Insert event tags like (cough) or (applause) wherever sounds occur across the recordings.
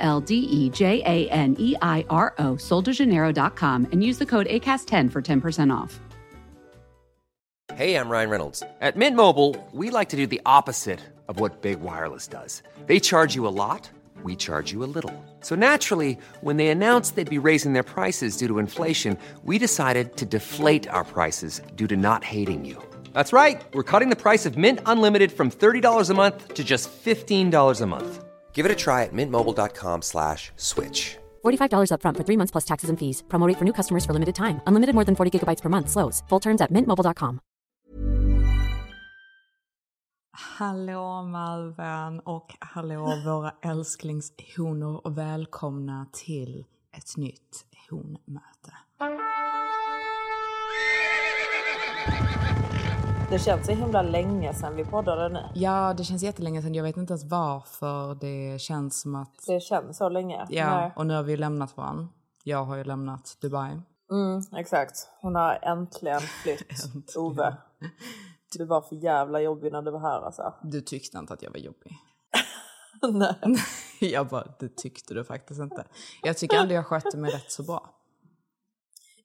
L D E J A N E I R O, soldejaneiro.com, and use the code ACAST10 for 10% off. Hey, I'm Ryan Reynolds. At Mint Mobile, we like to do the opposite of what Big Wireless does. They charge you a lot, we charge you a little. So naturally, when they announced they'd be raising their prices due to inflation, we decided to deflate our prices due to not hating you. That's right. We're cutting the price of Mint Unlimited from $30 a month to just $15 a month. Give it a try at mintmobile.com slash switch. $45 upfront for three months plus taxes and fees. Promo rate for new customers for limited time. Unlimited more than 40 gigabytes per month. Slows. Full terms at mintmobile.com. Hallå Malvern och hallå våra älsklingshonor och välkomna till ett nytt honmöte. Det känns så himla länge sedan vi poddade nu. Ja, det känns jättelänge sedan. Jag vet inte ens varför det känns som att... Det känns så länge. Ja, Nej. och nu har vi lämnat varandra. Jag har ju lämnat Dubai. Mm, exakt. Hon har äntligen (laughs) flytt. Äntligen. Ove. Du var för jävla jobbig när du var här alltså. Du tyckte inte att jag var jobbig. (laughs) Nej. (laughs) Jag bara, det tyckte du faktiskt inte. Jag tycker ändå jag skötte mig rätt så bra.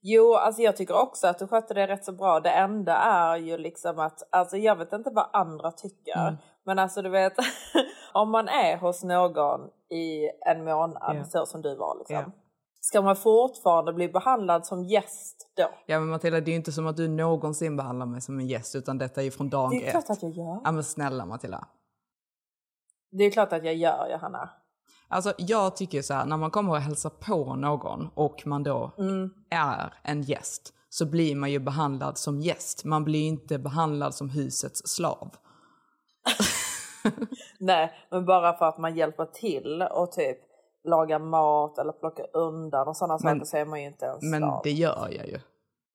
Jo, alltså jag tycker också att du skötte det rätt så bra. Det enda är ju liksom att, alltså jag vet inte vad andra tycker. Mm. Men alltså du vet, (laughs) om man är hos någon i en månad, Ja. så som du var liksom. Ja. Ska man fortfarande bli behandlad som gäst då? Ja men Matilda, det är ju inte som att du någonsin behandlar mig som en gäst utan detta är ju från dag Det är ett. klart att jag gör. Ja men snälla Matilda. Det är klart att jag gör, Johanna. Alltså jag tycker så här, när man kommer och hälsar på någon och man då Mm. är en gäst så blir man ju behandlad som gäst. Man blir inte behandlad som husets slav. (laughs) Nej, men bara för att man hjälper till och typ laga mat eller plocka undan och sådana Men- saker så är man ju inte en Men slav. det gör jag ju.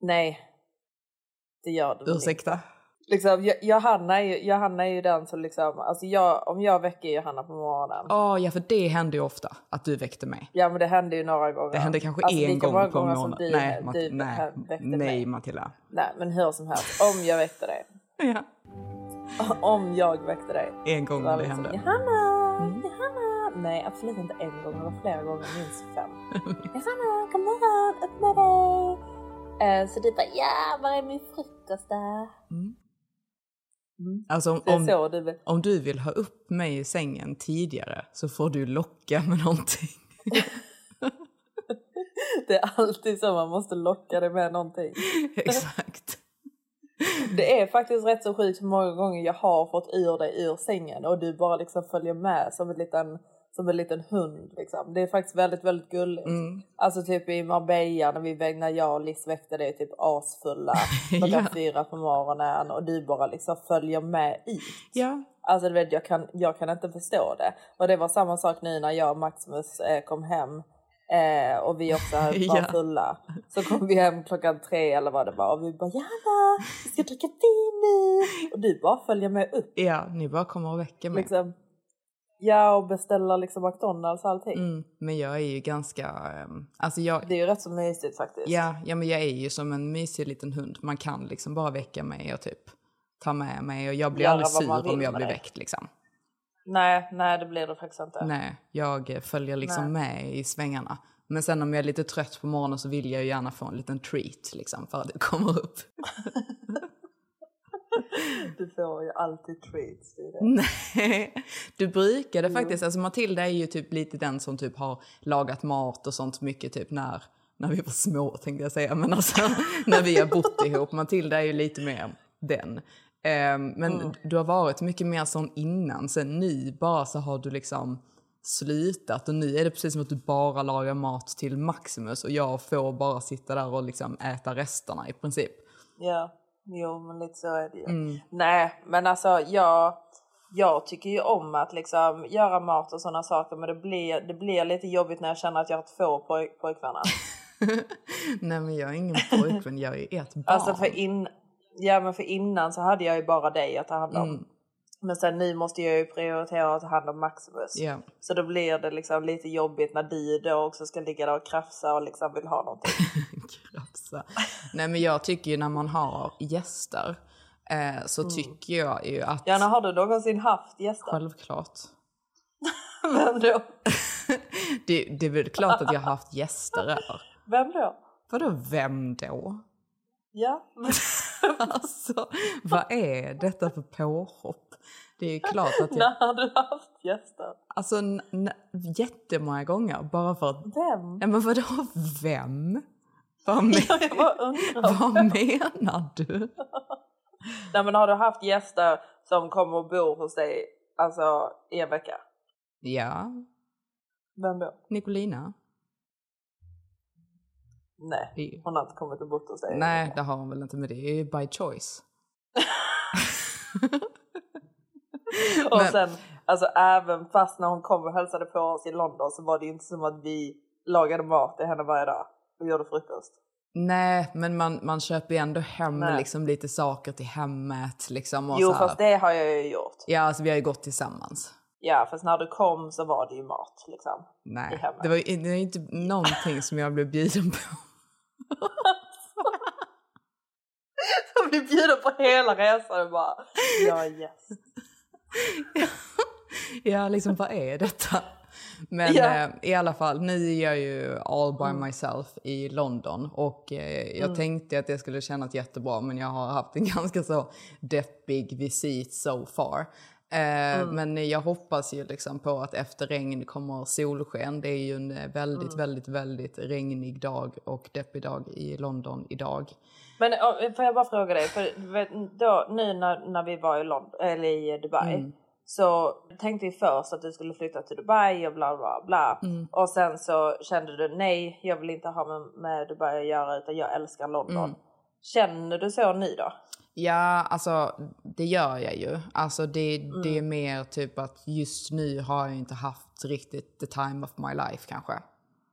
Nej, det gör du Ursäkta? inte. Liksom, Jo- Johanna, är ju, Johanna är ju den som liksom, alltså jag, om jag väcker Johanna på morgonen. Ja, ja, för det händer ju ofta att du väckte mig. Ja men det hände ju några gånger. Det hände kanske Alltså, en gång på gånger som. Du, Nej, du Mat- vä- nej, väckte nej mig. Matilda. Nej men hur som helst, om jag väckte dig. Ja. (laughs) Om jag väckte dig. En gång när det liksom, hände. Johanna, Mm. Johanna. Nej absolut inte en gång, det var flera gånger, minst fem. (laughs) Johanna, kom morgon, upp med dig. Eh, så du bara, ja var är min frukost där? Mm. Mm. Alltså om, om, du vill. om du vill ha upp mig i sängen tidigare så får du locka med någonting. (laughs) Det är alltid så man måste locka dig med någonting. (laughs) Exakt. Det är faktiskt rätt så sjukt hur många gånger jag har fått ur dig ur sängen och du bara liksom följer med som en liten, som en liten hund. Liksom. Det är faktiskt väldigt, väldigt gulligt. Mm. Alltså typ i Marbella när, vi, när jag och Liz väckte dig typ asfulla (laughs) klockan Ja. fyra på morgonen och du bara liksom följer med ut. Ja. Alltså du vet, jag kan, jag kan inte förstå det. Och det var samma sak nu när jag och Maximus eh, kom hem eh, och vi också var (laughs) Ja. fulla. Så kom vi hem klockan tre eller vad det var och vi bara Janna, vi ska dricka vin nu. Och du bara följer med upp. ja, ni bara kommer och väcker mig. Liksom. Ja och beställa liksom McDonalds och allting. Mm, men jag är ju ganska... ehm, alltså jag, Det är ju rätt så mysigt faktiskt. ja, ja, men jag är ju som en mysig liten hund. Man kan liksom bara väcka mig och typ ta med mig och jag blir Göra aldrig sur om jag blir väckt liksom. Nej, nej det blir det faktiskt inte. Nej, jag följer liksom med i svängarna. Men sen om jag är lite trött på morgonen så vill jag ju gärna få en liten treat liksom för att det kommer upp. (laughs) (laughs) Du får ju alltid treats. Det det. Nej, du brukade faktiskt, alltså Matilda är ju typ lite den som typ har lagat mat och sånt mycket typ när, när vi var små tänkte jag säga, men alltså (laughs) när vi har bott ihop. Matilda är ju lite mer den. Ehm, men du har varit mycket mer sån innan, sen nu bara så har du liksom slutat och nu är det precis som att du bara lagar mat till Maximus och jag får bara sitta där och liksom äta resterna i princip. Ja, jo men lite så är det ju. Mm. Nej, men alltså jag, jag tycker ju om att liksom göra mat och sådana saker men det blir, det blir lite jobbigt när jag känner att jag har två poj pojkvänner. (laughs) Nej men jag är ingen pojkvän, jag är ett barn. Alltså för, in, ja, men för innan så hade jag ju bara dig att ta hand om. Mm. Men sen nu måste jag ju prioritera att ta hand om Maximus. Ja. Så då blir det liksom lite jobbigt när du då också ska ligga där och krafsa och liksom vill ha någonting. (laughs) Krafsa. Nej men jag tycker ju när man har gäster eh, så Mm. tycker jag ju att... Janna, har du någonsin haft gäster? Självklart. (laughs) Vem då? (laughs) Det, det är väl klart att jag har haft gäster över. Vem då? Vadå vem då? Ja, men (laughs) Alltså, vad är detta för påhopp? Det är klart att jag... när har du haft gäster? Alltså jättemånga gånger bara för att... Vem? Nej men vadå vem? Vad, men... (laughs) Jag bara undrar. (laughs) vad menar du? Nej, men har du haft gäster som kommer och bor hos dig alltså, i en vecka? Ja, Vem då? Nicolina? Nej, hon har inte kommit och bott hos dig. i Nej, det har hon väl inte, men det är ju by choice. (laughs) Och Men- sen, alltså även fast när hon kom och hälsade på oss i London så var det ju inte som att vi lagade mat till henne varje dag och gjorde frukost. Nej, men man, man köper ju ändå hem Nej. liksom lite saker till hemmet. Liksom, och Jo så här. fast det har jag ju gjort. Ja, alltså vi har ju gått tillsammans. Ja fast när du kom så var det ju mat liksom. i Nej, hemmet. det var ju det var ju inte någonting som jag blev bjuden på. (laughs) Jag blev bjuden på hela resan och bara, jag är gäst. (laughs) Ja, liksom vad är detta? Men Ja. eh, i alla fall, nu är jag ju all by myself i London och eh, jag tänkte att det skulle kännas jättebra men jag har haft en (laughs) ganska så deppig visit so far. Eh, Men jag hoppas ju liksom på att efter regn kommer solsken. Det är ju en eh, väldigt, väldigt, väldigt regnig dag och deppig dag i London idag. Men får jag bara fråga dig, för då, nu när, när vi var i, London, eller i Dubai Mm. så tänkte vi först att du skulle flytta till Dubai och bla bla bla. Mm. Och sen så kände du nej, jag vill inte ha med, med Dubai att göra utan jag älskar London. Mm. Känner du så nu då? Ja, alltså det gör jag ju. Alltså det, Mm. det är mer typ att just nu har jag inte haft riktigt the time of my life kanske.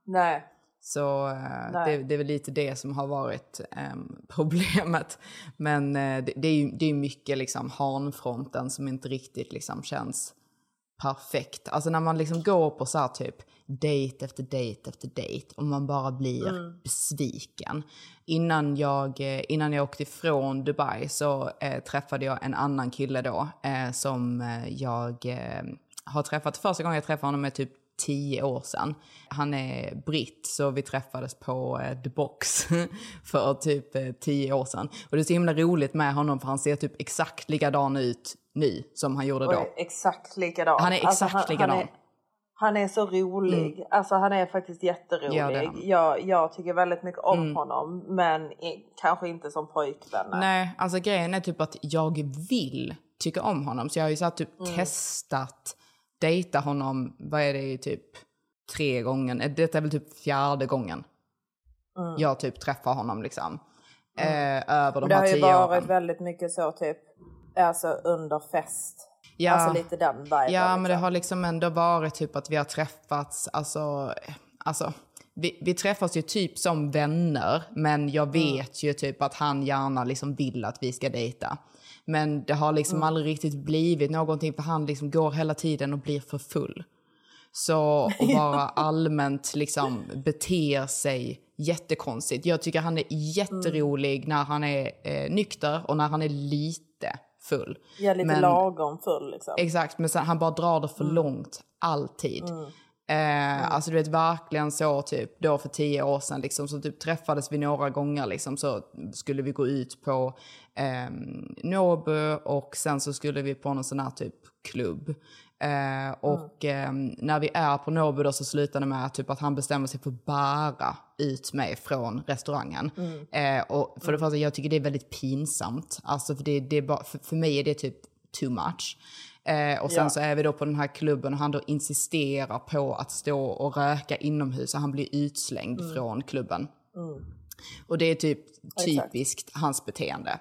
Nej. Så eh, det, det är väl lite det som har varit ehm, (laughs) problemet. Men eh, det, det är ju det är mycket liksom hanfronten som inte riktigt liksom känns perfekt. Alltså när man liksom går på så här typ date efter date efter date och man bara blir besviken. Innan jag, eh, innan jag åkte ifrån Dubai så eh, träffade jag en annan kille då eh, som eh, jag eh, har träffat. Första gången jag träffade honom är typ tio år sedan. Han är britt så vi träffades på eh, The Box (laughs) för typ eh, tio år sedan. Och det är så himla roligt med honom för han ser typ exakt likadan ut nu som han gjorde då. exakt likadan. Han är exakt han, likadan. Han är, han är så rolig. Alltså han är faktiskt jätterolig. Ja, är jag, jag tycker väldigt mycket om honom men i, kanske inte som pojkvän. Nej, alltså grejen är typ att jag vill tycka om honom. Så jag har ju så typ testat dejta honom, vad är det, typ tre gånger. Eh, Detta är väl typ fjärde gången jag typ träffar honom liksom. Eh, över de det här har ju tio varit åren. väldigt mycket så typ alltså under fest. Ja. Alltså lite den viben. Ja, men det liksom. har liksom ändå varit typ att vi har träffats, alltså, alltså vi, vi träffas ju typ som vänner, men jag vet ju typ att han gärna liksom vill att vi ska dejta. Men det har liksom aldrig riktigt blivit någonting för han liksom går hela tiden och blir för full. Så och (laughs) bara allmänt liksom beter sig jättekonstigt. Jag tycker han är jätterolig när han är eh, nykter och när han är lite full. Ja, lite Men- lagom full liksom. Exakt, men sen, han bara drar det för långt. Alltid. Eh, Alltså du vet verkligen så typ då för tio år sedan liksom så typ träffades vi några gånger liksom så skulle vi gå ut på eh, Nobu och sen så skulle vi på någon sån här typ klubb. Eh, och eh, när vi är på Nobu då så slutar det med typ att han bestämmer sig för att bära ut mig från restaurangen. Eh, och för det första, jag tycker det är väldigt pinsamt. Alltså för, det, det är bara, för, för mig är det typ too much. Eh, och sen Ja. så är vi då på den här klubben och han då insisterar på att stå och röka inomhus och han blir utslängd från klubben. Och det är typ typiskt hans beteende.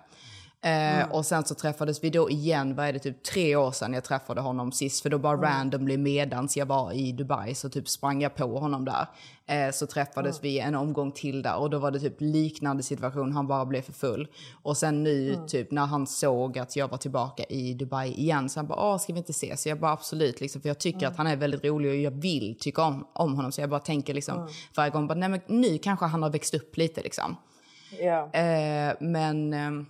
Eh, Och sen så träffades vi då igen, vad är det, typ tre år sedan jag träffade honom sist. För då bara randomly medans jag var i Dubai så typ sprang jag på honom där. Eh, så träffades vi en omgång till där och då var det typ liknande situation, han bara blev för full. Och sen nu typ när han såg att jag var tillbaka i Dubai igen så han bara, åh ska vi inte ses? Så jag bara absolut, liksom, för jag tycker att han är väldigt rolig och jag vill tycka om, om honom. Så jag bara tänker liksom varje gång, bara, nej men nu kanske han har växt upp lite liksom. Ja. Eh, men, ehm,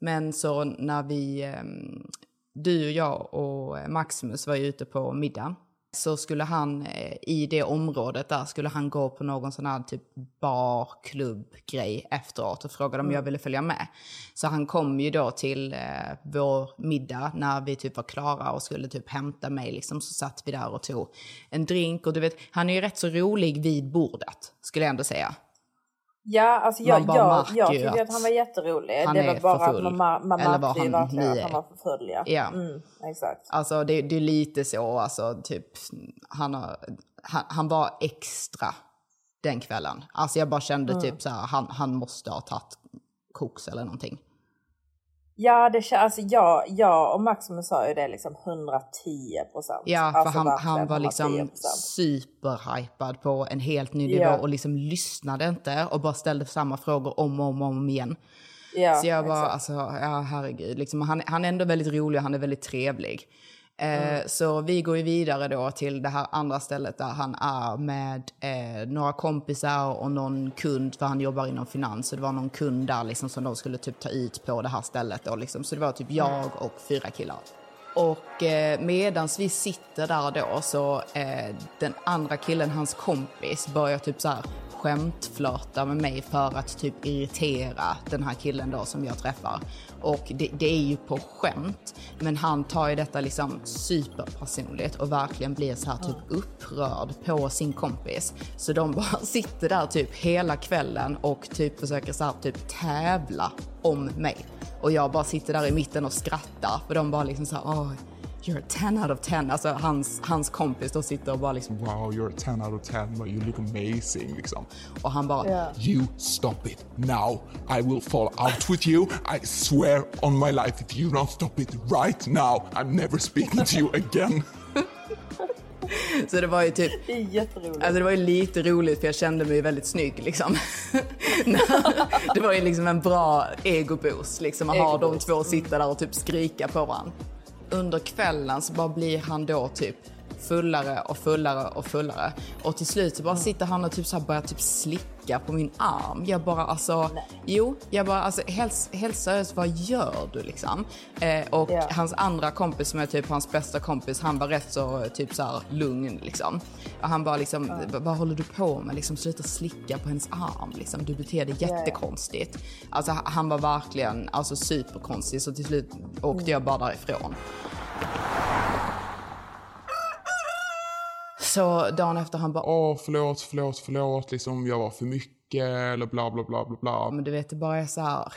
men så när vi, ehm, du och jag och Maximus var ju ute på middag så skulle han eh, i det området där skulle han gå på någon sån här typ bar, klubb grej efteråt och frågade om jag ville följa med. Så han kom ju då till eh, vår middag när vi typ var klara och skulle typ hämta mig liksom så satt vi där och tog en drink och du vet han är ju rätt så rolig vid bordet skulle jag ändå säga. Ja, alltså jag, bara jag, jag tyckte att att han var jätterolig. han det är var bara att man, man Eller var märkte ju han verkligen att han var för full. Ja. Ja. Mm, exakt. Alltså det, det är lite så, alltså typ, han, har, han, han var extra den kvällen. Alltså jag bara kände typ så här, han, han måste ha tagit koks eller någonting. Ja, det, alltså jag, jag och Maximus sa ju det liksom 110 procent. Ja, för alltså han, han var liksom 110%. superhypad på en helt ny nivå Ja. och liksom lyssnade inte och bara ställde samma frågor om och om, och om igen. Ja, Så jag bara, exakt. alltså, ja herregud. Liksom, han, han är ändå väldigt rolig och han är väldigt trevlig. Eh, Så vi går ju vidare då till det här andra stället där han är med eh, några kompisar och någon kund, för han jobbar inom finans. Så det var någon kund där liksom, som de skulle typ ta ut på det här stället. Då, liksom. Så det var typ jag och fyra killar. Och eh, medans vi sitter där då så eh, den andra killen, hans kompis, börjar typ så här skämtflörta med mig för att typ irritera den här killen då som jag träffar. Och det, det är ju på skämt, men han tar ju detta liksom superpersonligt och verkligen blir så här typ upprörd på sin kompis. Så de bara (laughs) sitter där typ hela kvällen och typ försöker så här typ tävla om mig. Och jag bara sitter där i mitten och skrattar för de bara liksom så här, you're a 10 out of 10. Alltså hans, hans kompis då sitter och bara liksom Wow, you're a 10 out of 10, but you look amazing liksom. och han bara Ja. You stop it now. I will fall out with you. I swear on my life if you don't stop it right now, I'm never speaking to you again. (laughs) Så det var ju typ Det är jätteroligt. Alltså det var ju lite roligt för jag kände mig väldigt snygg liksom. (laughs) det var ju liksom en bra egoboost liksom att ha de två sitta där och typ skrika på varandra. Under kvällen så bara blir han då typ fullare och fullare och fullare. Och till slut så bara sitter han och typ så här börjar typ slicka på min arm. Jag bara alltså, jo, jag bara alltså helt, helt seriöst, vad gör du liksom? Eh, och Ja. hans andra kompis som är typ hans bästa kompis, han var rätt så typ så här lugn liksom. Och han bara liksom, "V- vad håller du på med? Liksom sluta slicka på hennes arm liksom. Du beter dig jättekonstigt. Alltså han var verkligen alltså superkonstig så till slut åkte jag bara därifrån. Så dagen efter han bara, Åh, förlåt, förlåt, förlåt, liksom jag var för mycket eller bla bla bla bla bla. men du vet det bara är så här.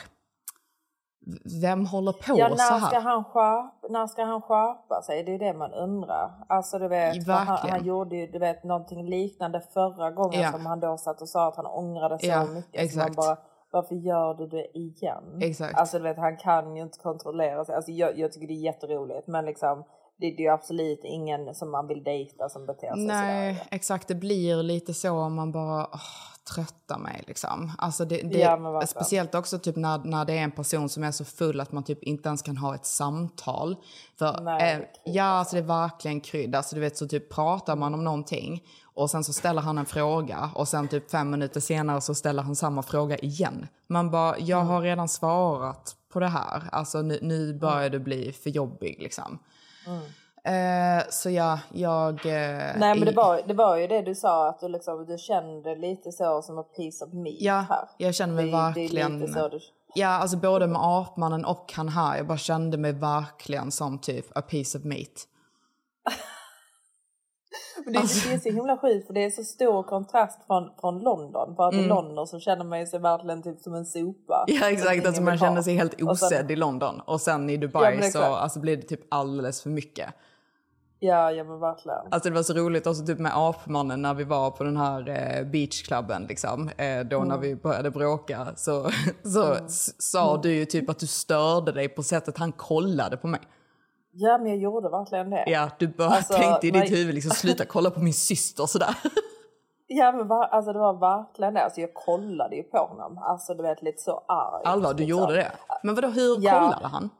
Vem håller på Ja, så när här? ska, han skärpa, när ska han skärpa sig? Det är det man undrar. Alltså du vet, han, han gjorde ju du vet, någonting liknande förra gången Ja. som han då satt och sa att han ångrade så Ja, mycket. Så man bara, varför gör du det igen? Exakt. Alltså du vet, han kan ju inte kontrollera sig. Alltså jag, jag tycker det är jätteroligt men liksom det, är ju absolut ingen som man vill dejta som beter sig Nej, sådär. exakt. Det blir lite så om man bara åh, tröttar mig liksom. Alltså det, det, Ja, speciellt också typ när, när det är en person som är så full att man typ inte ens kan ha ett samtal. För, Nej, eh, ja, alltså det är verkligen krydd. Alltså du vet så typ pratar man om någonting och sen så ställer han en fråga och sen typ fem minuter senare så ställer han samma fråga igen. Man bara, jag Mm. har redan svarat på det här. Alltså nu, nu börjar det bli för jobbig liksom. Eh, så ja, jag... eh, Nej men det var, det var ju det du sa att du, liksom, du kände lite så som a piece of meat Ja, här. jag känner mig det, verkligen... Det du... Ja, alltså både med apmannen och han här. Jag bara kände mig verkligen som typ a piece of meat. Men det, Alltså- det är så himla sjukt för det är så stor kontrast från, från London. För att Mm. i London så känner man ju sig verkligen typ som en sopa. Ja, exakt. Alltså man känner sig helt Och sen- osedd i London. Och sen i Ja, Dubai men så alltså, blir det typ alldeles för mycket. Ja, ja men verkligen. Alltså det var så roligt också typ med apmannen när vi var på den här eh, beachklubben liksom. Eh, då när vi började bråka så, (laughs) så s- sa du ju typ att du störde dig på sättet han kollade på mig. Ja, men jag gjorde verkligen det. Ja, du bara Alltså, tänkte i ditt nej. huvud liksom sluta kolla på min syster sådär. (laughs) Ja, men va, alltså det var verkligen det. Alltså jag kollade ju på honom. Alltså du vet lite så arg. Allvar, du liksom. gjorde det? Men vadå, hur Ja. kollade han?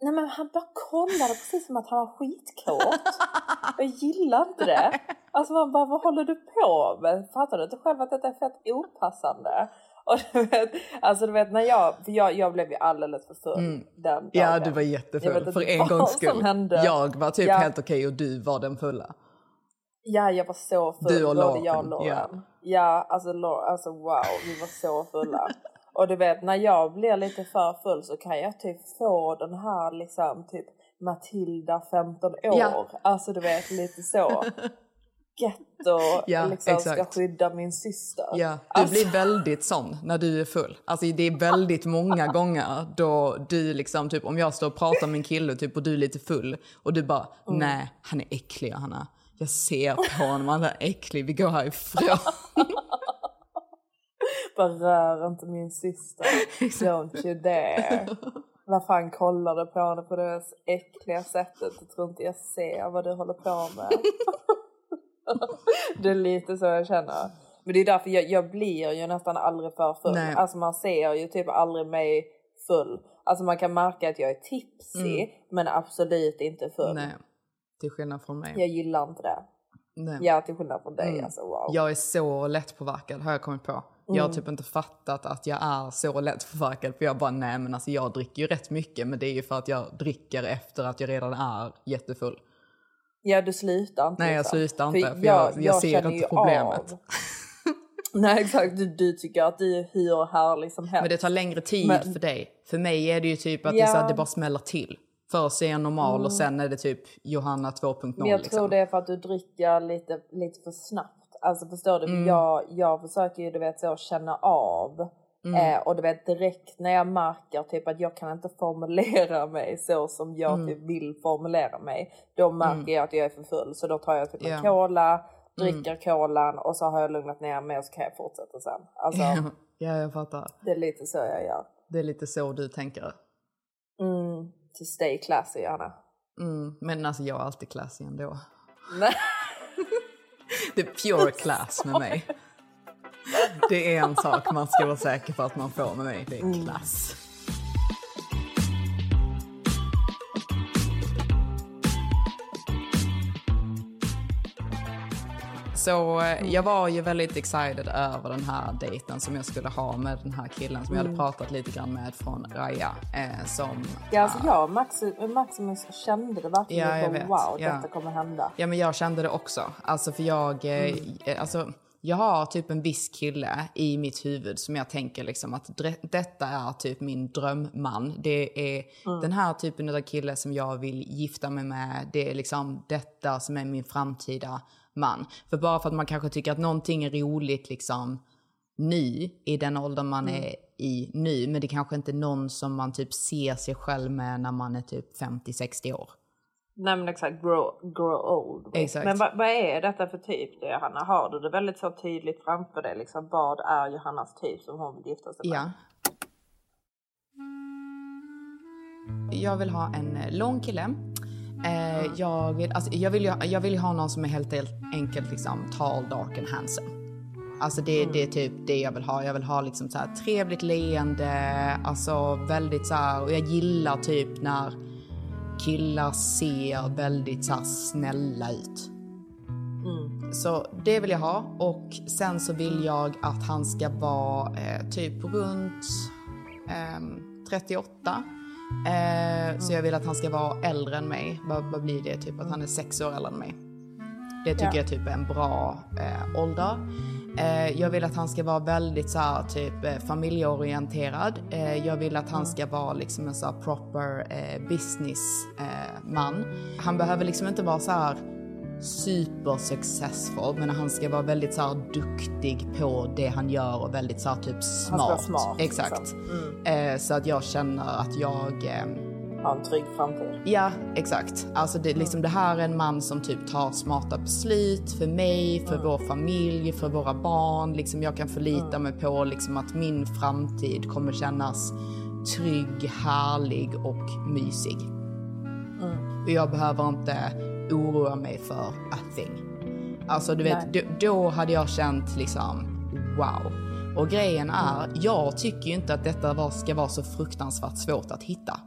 Nej men han bara kollade precis som att han var skitkåt. (laughs) jag gillar inte det. Alltså man bara, vad håller du på med? Fattar du inte själv att detta är fett opassande? Och du vet, alltså du vet när jag, för jag, jag blev ju alldeles för full den dagen. Mm. Ja, du var jättefull för en gångs skull. Jag var typ Ja. helt okej och du var den fulla. Ja, jag var så full. Du och Lauren, jag och Lauren. ja. Ja, alltså, Lauren, alltså wow, vi var så fulla. (laughs) och du vet, när jag blir lite för full så kan jag typ få den här liksom typ Matilda 15 år. Ja. Alltså du vet lite så. (laughs) Getto (laughs) Ja, liksom ska exakt. skydda min syster. Ja, du Alltså, blir väldigt sån när du är full. Alltså det är väldigt många (laughs) gånger då du liksom typ om jag står och pratar med en kille typ och du är lite full och du bara Mm. nej han är äcklig Hanna. Jag ser på honom, han är äcklig, vi går härifrån. (laughs) bara rör inte min syster. Don't you dare. Vad fan kollar du på henne på det äckliga sättet? Jag tror inte jag ser vad du håller på med. (laughs) det är lite så jag känner. Men det är därför jag, jag blir ju nästan aldrig för full. Nej. Alltså man ser ju typ aldrig mig full. Alltså man kan märka att jag är tipsy men absolut inte full. nej, till skillnad från mig. Jag gillar inte det. Nej. Ja till skillnad från dig Mm. alltså wow. Jag är så lättpåverkad har jag kommit på. Jag har typ inte fattat att jag är så lättpåverkad för jag bara nej men alltså jag dricker ju rätt mycket men det är ju för att jag dricker efter att jag redan är jättefull. Ja du slutar inte. Nej, jag liksom. slutar inte, för jag- jag ser känner inte problemet. av- (laughs) Nej exakt, du, du tycker att du är hur härlig som helst. Men det tar längre tid Men- för dig. För mig är det ju typ att det, Ja. så att det bara smäller till. Först är jag normal och sen är det typ Johanna 2.0 Men jag liksom. tror det är för att du dricker lite, lite för snabbt. Alltså förstår du? Mm. Jag, jag försöker ju du vet så känna av. Mm. Eh, och du vet direkt när jag märker typ att jag kan inte formulera (laughs) mig så som jag Mm. typ vill formulera mig. Då märker jag att jag är för full. Så då tar jag typ. Mm. en cola, dricker kolan och så har jag lugnat ner mig och så kan jag fortsätta sen. Alltså (laughs) ja, jag fattar. det är lite så jag gör. Det är lite så du tänker. Mm, to stay classy Anna. Mm. Men alltså jag är alltid classy ändå. Nej. (laughs) Det är pure class med mig. Det är en sak man ska vara säker på att man får med mig. Det är klass. Så eh, jag var ju väldigt excited över den här dejten som jag skulle ha med den här killen som jag hade pratat lite grann med från Raja. Eh, som, Ja, alltså jag och Maximus, Maximus kände det verkligen. Ja, jag Ja, vet. wow, Ja. detta kommer hända. Ja men jag kände det också. Alltså för jag, eh, eh, alltså, jag har typ en viss kille i mitt huvud som jag tänker liksom att detta är typ min drömman. Det är den här typen av kille som jag vill gifta mig med. Det är liksom detta som är min framtida man. För bara för att man kanske tycker att någonting är roligt liksom ny i den åldern man är i nu. Men det kanske inte är någon som man typ ser sig själv med när man är typ 50-60 år. Nej men exakt, grow, grow old. Exakt. Men vad, vad är detta för typ det Johanna? Har du det väldigt så tydligt framför dig? Liksom, vad är Johannas typ som hon vill gifta sig med? Ja. Jag vill ha en eh, lång kille. Eh, jag, vill, alltså, jag, vill ju, jag vill ha någon som är helt enkelt liksom tall, dark and handsome. Alltså det, det är typ det jag vill ha. Jag vill ha liksom så här trevligt leende, alltså väldigt så här, och jag gillar typ när killar ser väldigt så snälla ut. Så det vill jag ha och sen så vill jag att han ska vara eh, typ runt ehm, 38. Eh, Så jag vill att han ska vara äldre än mig. Vad, vad blir det? Typ att han är sex år äldre än mig. Det tycker Ja. jag typ är en bra eh, ålder. Eh, jag vill att han ska vara väldigt så här, typ eh, familjeorienterad. Eh, jag vill att han ska vara liksom en så här proper eh, businessman. Man. han behöver liksom inte vara så här super successful men han ska vara väldigt så här duktig på det han gör och väldigt så här typ smart. vara smart, Exakt. liksom. Eh, så att jag känner att jag ha en trygg framtid. Ja, exakt. Alltså det, liksom, det här är en man som typ tar smarta beslut för mig, för vår familj, för våra barn. Liksom, jag kan förlita mig på liksom, att min framtid kommer kännas trygg, härlig och mysig. Och jag behöver inte oroa mig för a thing. Alltså du vet, då, då hade jag känt liksom wow. Och grejen är, jag tycker ju inte att detta var, ska vara så fruktansvärt svårt att hitta.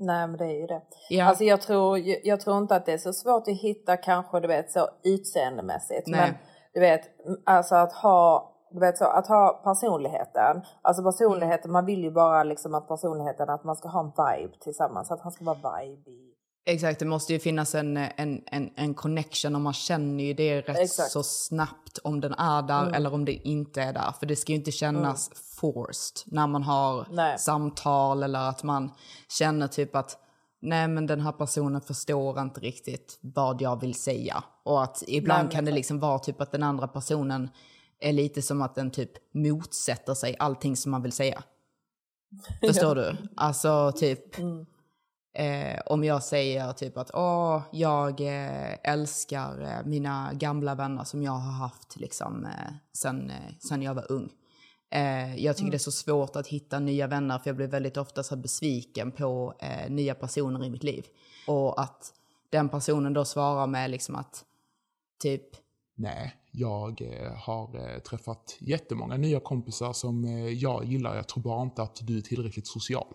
Nej men det är ju det. Ja. Alltså jag tror, jag tror inte att det är så svårt att hitta kanske du vet så utseendemässigt. Nej. Men du vet, alltså att ha, du vet så, att ha personligheten. Alltså personligheten, man vill ju bara liksom att personligheten, att man ska ha en vibe tillsammans. Att han ska vara vibe. Exakt, det måste ju finnas en, en, en, en connection och man känner ju det rätt Exakt. så snabbt om den är där eller om det inte är där. För det ska ju inte kännas forced när man har Nej. samtal eller att man känner typ att nej men den här personen förstår inte riktigt vad jag vill säga. Och att ibland men kan det liksom vara typ att den andra personen är lite som att den typ motsätter sig allting som man vill säga. (laughs) Förstår du? Alltså typ eh, om jag säger typ att Åh, jag eh, älskar eh, mina gamla vänner som jag har haft liksom, eh, sen, sen jag var ung. Eh, jag tycker det är så svårt att hitta nya vänner för jag blir väldigt ofta så besviken på eh, nya personer i mitt liv. Och att den personen då svarar med liksom att typ Nej, jag har träffat jättemånga nya kompisar som jag gillar. Jag tror bara inte att du är tillräckligt social.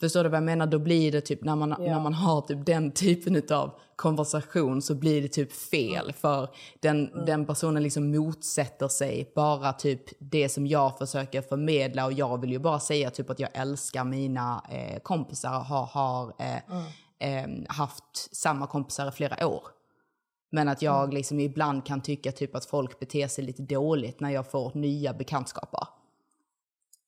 Förstår du vad jag menar? Då blir det typ när man, när man har typ den typen av konversation så blir det typ fel. För den, den personen liksom motsätter sig bara typ det som jag försöker förmedla. Och jag vill ju bara säga typ att jag älskar mina eh, kompisar och har, har eh, eh, haft samma kompisar i flera år. Men att jag liksom ibland kan tycka typ att folk beter sig lite dåligt när jag får nya bekantskaper.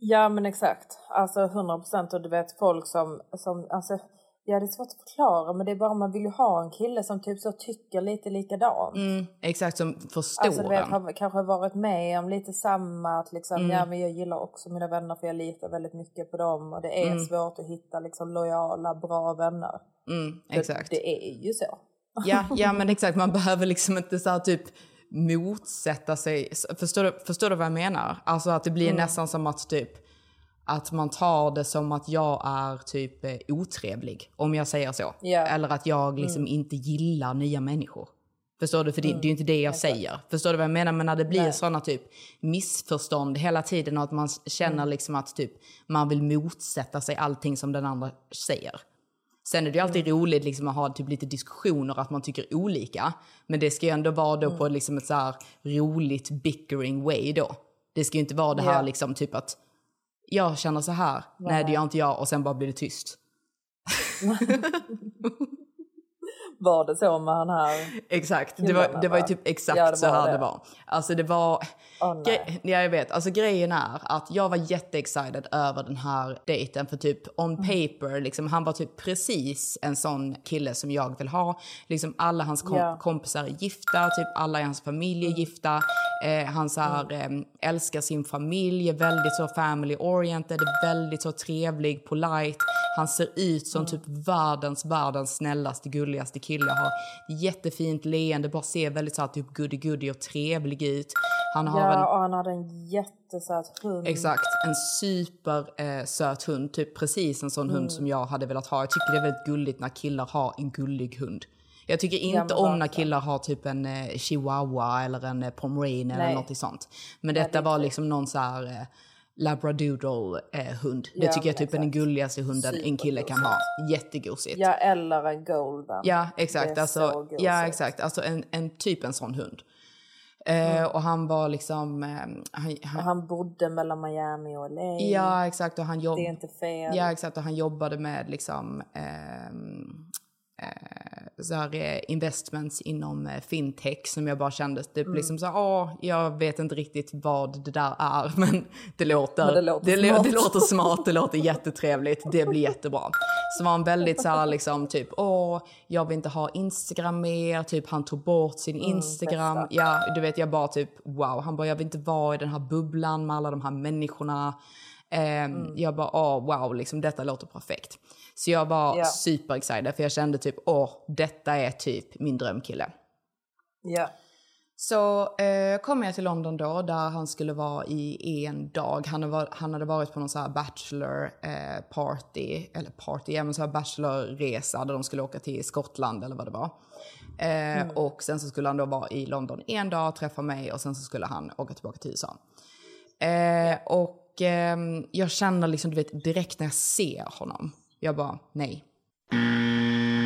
Ja men exakt. Alltså 100 procent. Och du vet folk som, som alltså, ja det är svårt att förklara men det är bara man vill ju ha en kille som typ så tycker lite likadant. Mm, exakt, som förstår Alltså du vet, har kanske varit med om lite samma, att liksom, Mm. ja men jag gillar också mina vänner för jag litar väldigt mycket på dem och det är svårt att hitta liksom lojala, bra vänner. Mm, exakt. Det är ju så. Ja, ja, men (laughs) exakt. Man behöver liksom inte så här typ motsätta sig. Förstår du, förstår du vad jag menar? Alltså att det blir Mm. nästan som att typ att man tar det som att jag är typ eh, otrevlig, om jag säger så. Ja. Eller att jag liksom inte gillar nya människor. Förstår du? För det, det är ju inte det jag säger. Förstår du vad jag menar? Men när det blir sådana typ missförstånd hela tiden och att man känner liksom att typ man vill motsätta sig allting som den andra säger. Sen är det ju alltid roligt liksom att ha typ lite diskussioner att man tycker olika. Men det ska ju ändå vara då på liksom ett så här roligt bickering way då. Det ska ju inte vara det här Ja. liksom typ att jag känner så här, nej det gör inte jag och sen bara blir det tyst. (laughs) (laughs) Var det så med han här? Exakt, det var, det var ju typ exakt Ja, så här det. det var. Alltså det var... Gre- ja, jag vet. Alltså grejen är att jag var jätteexcited över den här dejten för typ on Mm. paper, liksom, han var typ precis en sån kille som jag vill ha. Liksom alla hans kom-. Mm. kompisar är gifta, typ alla i hans familj är gifta. Eh, han så här, eh, älskar sin familj, är väldigt så family oriented, väldigt så trevlig, polite. Han ser ut som typ världens, världens snällaste, gulligaste kille. Har jättefint leende, bara ser väldigt så här, typ goody-goody och trevlig ut. Han har en Ja, och han hade en jättesöt hund. Exakt, en supersöt eh, hund. Typ precis en sån Mm. hund som jag hade velat ha. Jag tycker det är väldigt gulligt när killar har en gullig hund. Jag tycker inte om när killar har typ en eh, chihuahua eller en eh, pomeranian eller något sånt. Men detta var liksom någon så här eh, labradoodle eh, hund. Det Ja, tycker jag men typ är den exakt. gulligaste hunden en kille kan ha. Jättegosigt. Ja, eller en golden. Ja, exakt. är Alltså, ja, exakt. Alltså en, en typ en sån hund. Eh, och han var liksom... Eh, han, Och han, han bodde mellan Miami och LA. ja, exakt. Och han jobb, Det är inte fel. Ja, exakt. Och han jobbade med liksom ehm, eh, så här, eh, investments inom eh, fintech som jag bara kände typ Mm. liksom så här, åh, jag vet inte riktigt vad det där är, (laughs) men det låter, Men det låter det, smart. det låter smart, det låter (laughs) jättetrevligt, det blir jättebra. Så var han väldigt så här liksom typ, åh, jag vill inte ha Instagram mer, typ han tog bort sin Instagram. bästa. Ja, du vet jag bara typ, wow, han bara, jag vill inte vara i den här bubblan med alla de här människorna. Eh, Jag bara, åh wow, liksom, detta låter perfekt. Så jag var Ja. super excited för jag kände typ, åh, detta är typ min drömkille. Ja. Så eh, kom jag till London då, där han skulle vara i en dag. Han, var, han hade varit på någon så här bachelor eh, party, eller party, ja men så här bachelorresa där de skulle åka till Skottland eller vad det var. Eh, Och sen så skulle han då vara i London en dag, träffa mig och sen så skulle han åka tillbaka till USA. Eh, och ehm, jag känner liksom, du vet, direkt när jag ser honom, jag bara, nej.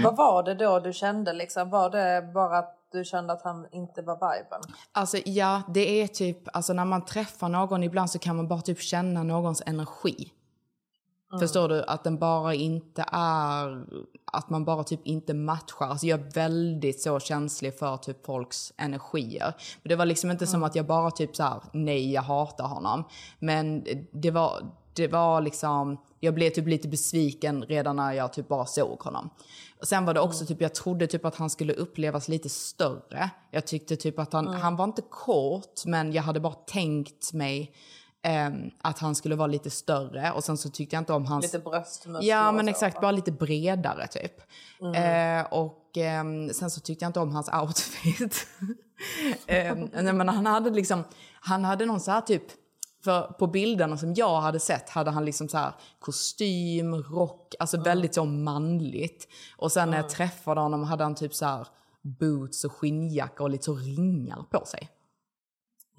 Vad var det då du kände liksom? Var det bara att du kände att han inte var viben? Alltså ja, det är typ, alltså när man träffar någon ibland så kan man bara typ känna någons energi. Förstår du? Att den bara inte är, att man bara typ inte matchar. Alltså jag är väldigt så känslig för typ folks energier. Men det var liksom inte som att jag bara typ så här, nej jag hatar honom. Men det var, det var liksom, jag blev typ lite besviken redan när jag typ bara såg honom. Och sen var det också typ, jag trodde typ att han skulle upplevas lite större. Jag tyckte typ att han, han var inte kort, men jag hade bara tänkt mig ehm, att han skulle vara lite större. Och sen så tyckte jag inte om hans... Lite bröstmuskler Ja men exakt, bara lite bredare typ. Eh, och ehm, sen så tyckte jag inte om hans outfit. (laughs) eh, men han hade liksom, han hade någon så här typ, för på bilderna som jag hade sett hade han liksom så här kostym, rock, alltså väldigt så manligt. Och sen när jag träffade honom hade han typ så här boots och skinnjacka och lite så ringar på sig.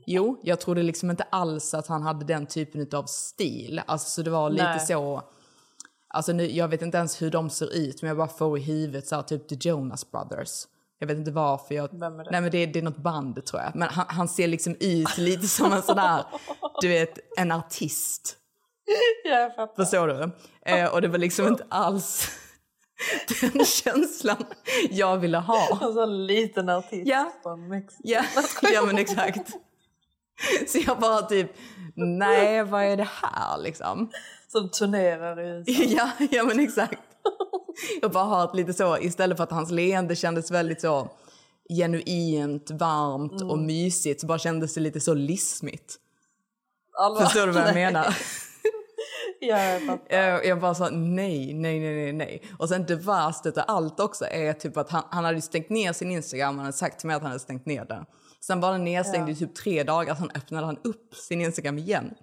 Jo, jag trodde liksom inte alls att han hade den typen av stil. Alltså så det var lite Nej. så... Alltså nu, jag vet inte ens hur de ser ut, men jag bara får i huvudet så här, typ The Jonas Brothers. Jag vet inte varför. Jag, Vem är det? Nej men det, det är något band tror jag. Men han, han ser liksom ut lite som en sån här, (laughs) du vet, en artist. Ja, jag fattar. Förstår du? Eh, och det var liksom inte alls (laughs) den känslan jag ville ha. En sån liten artist Ja. från Mexiko. Ja, (laughs) ja men exakt. Så jag bara typ, nej vad är det här liksom? Som turnerar i USA. Ja, ja men exakt. (laughs) Jag bara har ett lite så, istället för att hans leende kändes väldigt så genuint, varmt och mysigt så bara kändes det lite så lismigt. Alla- Förstår du vad jag (laughs) Nej. menar? Ja, jag fattar. Jag, bara sa nej, nej, nej, nej, nej. Och sen det värsta av allt också är typ att han, han hade stängt ner sin Instagram, han hade sagt till mig att han hade stängt ner den. Sen var den nedstängd i typ tre dagar, sen öppnade han upp sin Instagram igen.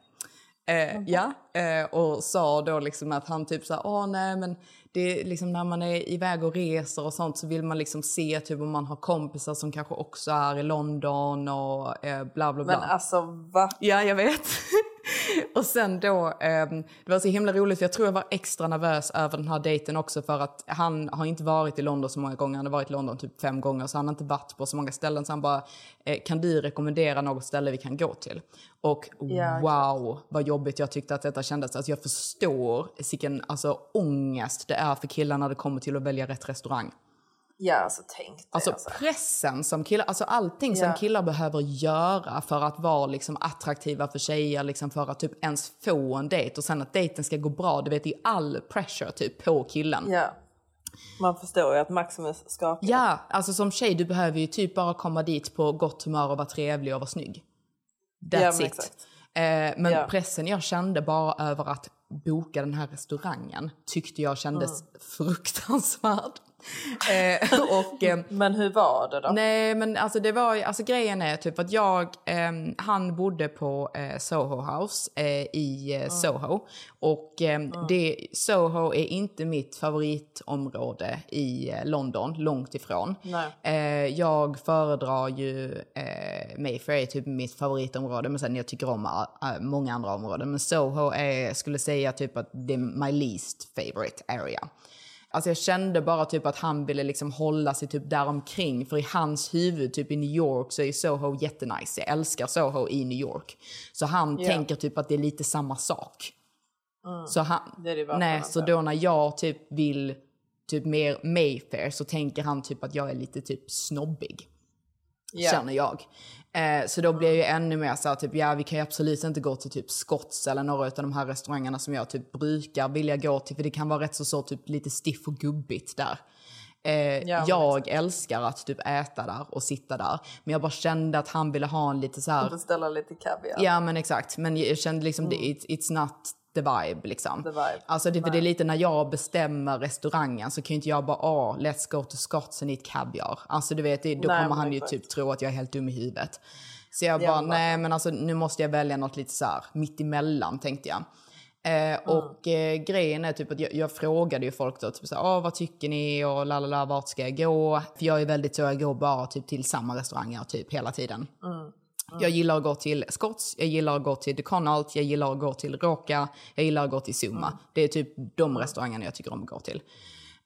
Eh, ja, eh, och sa då liksom att han typ sa, åh nej men det är liksom när man är iväg och reser och sånt så vill man liksom se typ om man har kompisar som kanske också är i London och eh, bla bla bla. Men alltså va? Ja, jag vet. (laughs) (laughs) och sen då, ehm, det var så himla roligt jag tror jag var extra nervös över den här dejten också för att han har inte varit i London så många gånger. Han har varit i London typ fem gånger så han har inte varit på så många ställen. Så han bara, eh, kan du rekommendera något ställe vi kan gå till? Och wow vad jobbigt jag tyckte att detta kändes. Alltså jag förstår vilken alltså, ångest det är för killar när det kommer till att välja rätt restaurang. Ja, alltså tänk dig. Alltså Alltså, pressen som killar, alltså allting som Ja. killar behöver göra för att vara liksom attraktiva för tjejer, liksom för att typ ens få en dejt och sen att dejten ska gå bra. Du vet, det är all pressure typ på killen. Ja. Man förstår ju att Maximus skakar. Ja, alltså som tjej du behöver ju typ bara komma dit på gott humör och vara trevlig och vara snygg. That's Ja, men it. Eh, men Ja. pressen jag kände bara över att boka den här restaurangen tyckte jag kändes Mm. fruktansvärd. (laughs) Eh, och, eh, Men hur var det då? Nej, men alltså det var alltså grejen är typ att jag, ehm, han bodde på eh, Soho House eh, i eh, Soho. Och ehm, det, Soho är inte mitt favoritområde i eh, London, långt ifrån. Eh, jag föredrar ju, eh, Mayfair är typ mitt favoritområde, men sen jag tycker om eh, många andra områden. Men Soho är, skulle säga typ att det är my least favorite area. Alltså jag kände bara typ att han ville liksom hålla sig typ däromkring. För i hans huvud, typ i New York, så är Soho jättenice. Jag älskar Soho i New York. Så han Ja. tänker typ att det är lite samma sak. Så han, Det det nej, så då när jag typ vill typ mer Mayfair så tänker han typ att jag är lite typ snobbig. Ja. Känner jag. Eh, så då blir jag ju ännu mer så här, typ, ja vi kan ju absolut inte gå till typ Scotts eller några av de här restaurangerna som jag typ brukar vilja gå till för det kan vara rätt så, så typ lite stiff och gubbigt där. Eh, Ja, jag älskar att typ äta där och sitta där. Men jag bara kände att han ville ha en lite så här... Beställa lite kaviar. Ja men exakt. Men jag kände liksom Mm. it's, it's not the vibe liksom. The vibe. Alltså det, det är lite när jag bestämmer restaurangen så kan ju inte jag bara åh, let's go to Scots and eat caviar. Alltså du vet, då Nej, kommer han ju typ tro att jag är helt dum i huvudet. Så jag Ja, bara, men nej men alltså nu måste jag välja något lite så här mitt emellan tänkte jag. Eh, och eh, grejen är typ att jag, jag frågade ju folk då, typ så här, "Åh, vad tycker ni och lalala, vart ska jag gå? För jag är väldigt så, jag går bara typ till samma restauranger typ hela tiden. Jag gillar att gå till Scotts, jag gillar att gå till The Connaught, jag gillar att gå till Roka, jag gillar att gå till Zuma. Det är typ de restaurangerna jag tycker om att gå till.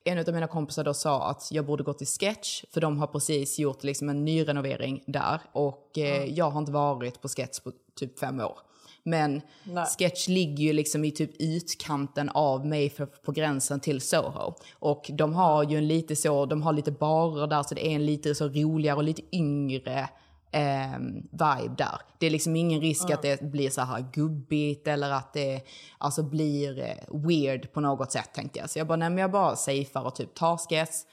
En av mina kompisar då sa att jag borde gå till Sketch, för de har precis gjort liksom en nyrenovering där. Och eh, jag har inte varit på Sketch på typ fem år. Men Nej. Sketch ligger ju liksom i typ utkanten av mig för, på gränsen till Soho. Och de har ju en lite så, de har lite barer där så det är en lite så roligare och lite yngre eh, vibe där. Det är liksom ingen risk att det blir så här gubbigt eller att det alltså blir eh, weird på något sätt tänkte jag. Så jag bara, nej men jag bara safear och typ tar sketch,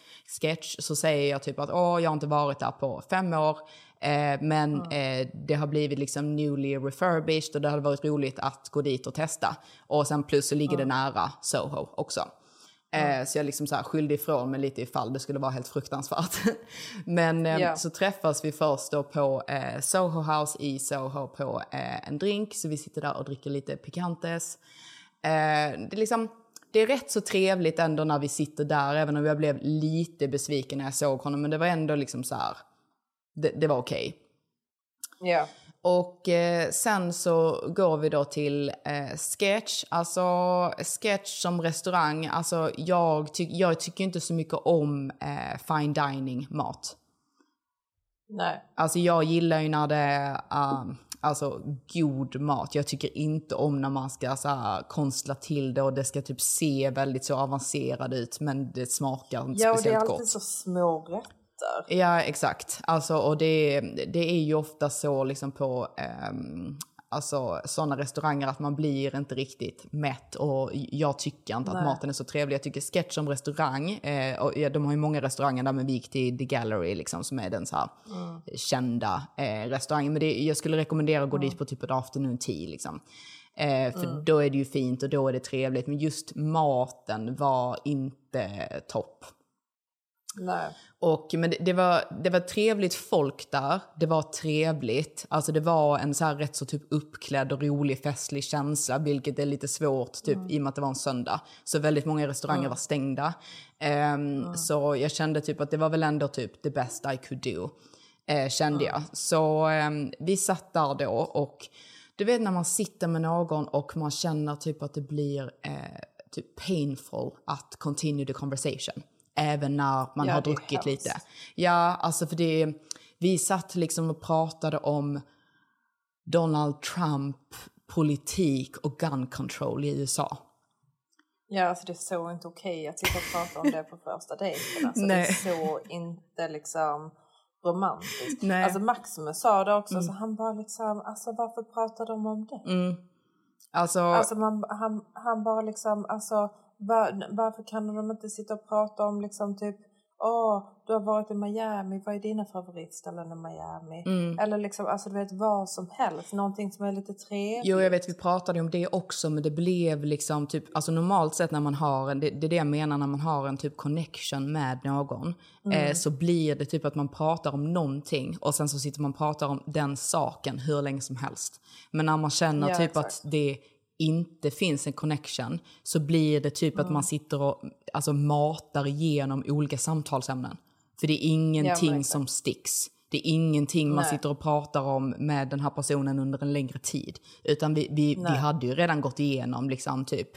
sketch så säger jag typ att åh jag har inte varit där på fem år. Eh, men eh, det har blivit liksom newly refurbished och det hade varit roligt att gå dit och testa. Och sen plus så ligger det nära Soho också. Eh, så jag liksom så här skyllde ifrån mig lite ifall det skulle vara helt fruktansvärt. (laughs) Men eh, Ja. så träffas vi först då på eh, Soho House i Soho på eh, en drink. Så vi sitter där och dricker lite picantes. Eh, det, är liksom, det är rätt så trevligt ändå när vi sitter där, även om jag blev lite besviken när jag såg honom. Men det var ändå liksom så här, det, det var okej. Ja. Och eh, sen så går vi då till eh, Sketch. Alltså Sketch som restaurang, alltså jag, ty- jag tycker inte så mycket om eh, fine dining mat. Nej. Alltså jag gillar ju när det är um, alltså, god mat. Jag tycker inte om när man ska så här, konstla till det och det ska typ se väldigt så avancerad ut men det smakar inte Ja, och det är speciellt alltid gott. så små rätter. Ja, exakt. Alltså, och det, det är ju ofta så liksom på um, alltså, sådana restauranger att man blir inte riktigt mätt och jag tycker inte att Nej. maten är så trevlig. Jag tycker Sketch som restaurang, eh, och ja, de har ju många restauranger där men vi gick till The Gallery liksom, som är den så här, kända eh, restaurangen. Men det, jag skulle rekommendera att gå dit på typ ett afternoon tea liksom. Eh, för då är det ju fint och då är det trevligt. Men just maten var inte topp. Nej. Och, men det, det, var, det var trevligt folk där. Det var trevligt. Alltså det var en så rätt så typ uppklädd och rolig festlig känsla, vilket är lite svårt typ i och med att det var en söndag. Så väldigt många restauranger var stängda. Ehm, Så jag kände typ att det var väl ändå typ the best I could do. Eh, kände jag. Så ehm, vi satt där då och du vet när man sitter med någon och man känner typ att det blir eh, typ painful att continue the conversation. Även när man Ja, har druckit lite. Ja, alltså för det, vi satt liksom och pratade om Donald Trump, politik och gun control i USA. Ja, alltså det är så inte okej att sitta och prata om det på första dejten. Alltså Nej. Det är så inte liksom romantiskt. Nej. Alltså Maximus sa det också, så han bara liksom, alltså varför pratar de om det? Mm. Alltså, Alltså man, han, han bara liksom, alltså var, varför kan de inte sitta och prata om liksom typ, åh, du har varit i Miami, vad är dina favoritställen i Miami? Mm. Eller liksom, alltså du vet vad som helst, någonting som är lite trevligt. Jo, jag vet, vi pratade om det också, men det blev liksom typ, alltså normalt sett när man har en, det, det är det jag menar när man har en typ connection med någon, eh, så blir det typ att man pratar om någonting och sen så sitter man och pratar om den saken hur länge som helst. Men när man känner Ja, typ exakt. att det inte finns en connection så blir det typ att man sitter och alltså, matar igenom olika samtalsämnen. För det är ingenting som sticks. Det är ingenting man Nej. sitter och pratar om med den här personen under en längre tid. Utan vi, vi, vi hade ju redan gått igenom liksom typ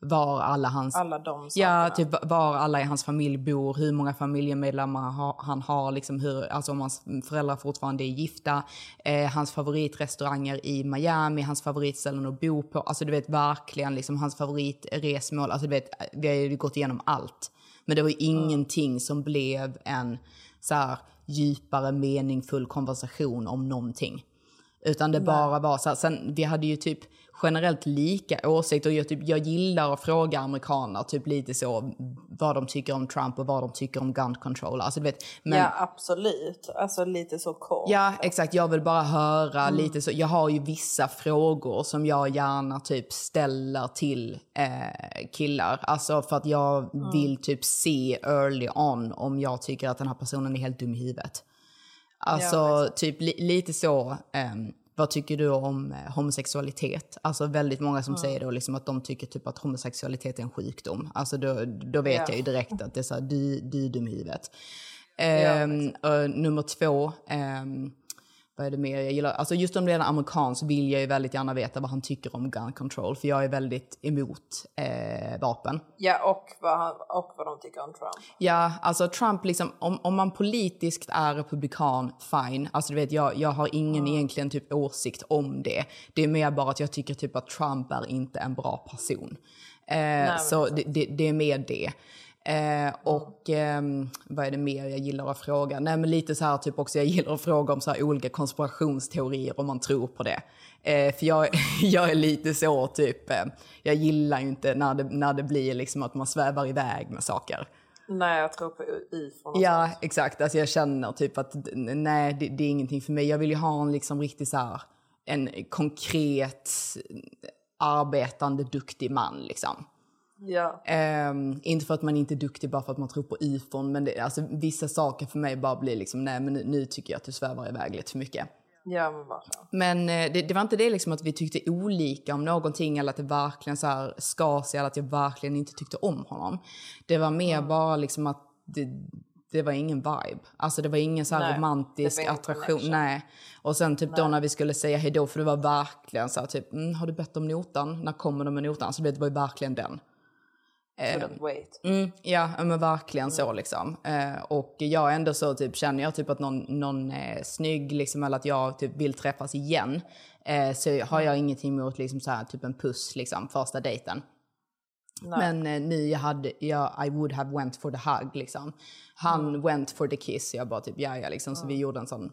var alla hans... Alla de Ja, typ var alla i hans familj bor, hur många familjemedlemmar ha- han har, liksom hur, alltså om hans föräldrar fortfarande är gifta, eh, hans favoritrestauranger i Miami, hans favoritställen att bo på, alltså du vet verkligen liksom hans favoritresmål, alltså du vet, vi har ju gått igenom allt. Men det var ju ingenting som blev en så här djupare meningsfull konversation om någonting. Utan det bara var så här, sen vi hade ju typ generellt lika åsikter. Jag, typ, jag gillar att fråga amerikaner typ lite så vad de tycker om Trump och vad de tycker om gun control. Alltså, du vet, men, Ja absolut, alltså lite så kort. Ja, exakt. Jag vill bara höra lite så. Jag har ju vissa frågor som jag gärna typ ställer till eh, killar. Alltså för att jag vill typ se early on om jag tycker att den här personen är helt dum i huvudet. Alltså typ li- lite så. ehm, vad tycker du om eh, homosexualitet? Alltså väldigt många som säger då liksom att de tycker typ att homosexualitet är en sjukdom. Alltså då, då vet Ja. jag ju direkt att det är så här, du, du dum i huvudet. Ehm, och nummer två, ehm, vad är det mer jag gillar? Alltså just om det är en amerikan så vill jag ju väldigt gärna veta vad han tycker om gun control. För jag är väldigt emot eh, vapen. Ja och vad, han, och vad de tycker om Trump. Ja, alltså Trump liksom, om, om man politiskt är republikan, fine. Alltså du vet, jag, jag har ingen egentligen typ åsikt om det. Det är mer bara att jag tycker typ att Trump är inte en bra person. Eh, så det, det, det är mer det. Eh, och ehm, vad är det mer jag gillar att fråga? Nej men lite så här typ också, jag gillar att fråga om så här olika konspirationsteorier om man tror på det. Eh, för jag, (laughs) jag är lite så typ, eh, jag gillar ju inte när det, när det blir liksom att man svävar iväg med saker. Nej jag tror på och Ja, sånt. exakt. Alltså jag känner typ att nej, det, det är ingenting för mig. Jag vill ju ha en liksom riktigt så här, en konkret, arbetande, duktig man liksom. Ja. Ehm, inte för att man inte är duktig bara för att man tror på ufon, men det, alltså, vissa saker för mig bara blir liksom, nej men nu, nu tycker jag att du svävar iväg lite för mycket. ja men. Men eh, det, det var inte det liksom att vi tyckte olika om någonting eller att det verkligen så här skar sig eller att jag verkligen inte tyckte om honom. Det var mer bara liksom att det, det var ingen vibe. Alltså det var ingen så Nej, romantisk attraktion. connection. Nej. Och sen typ då när vi skulle säga hejdå, för det var verkligen så här typ, mm, har du bett om notan? När kommer de med notan? Så det var ju verkligen den. Wait. Mm, ja, men verkligen så liksom. Eh, och jag ändå så typ känner jag typ att någon, någon är snygg liksom eller att jag typ vill träffas igen. Eh, så har jag ingenting emot liksom så här typ en puss liksom första dejten. Men eh, nu jag hade, jag, I would have went for the hug liksom. Han went for the kiss, jag bara typ ja ja liksom. Så vi gjorde en sån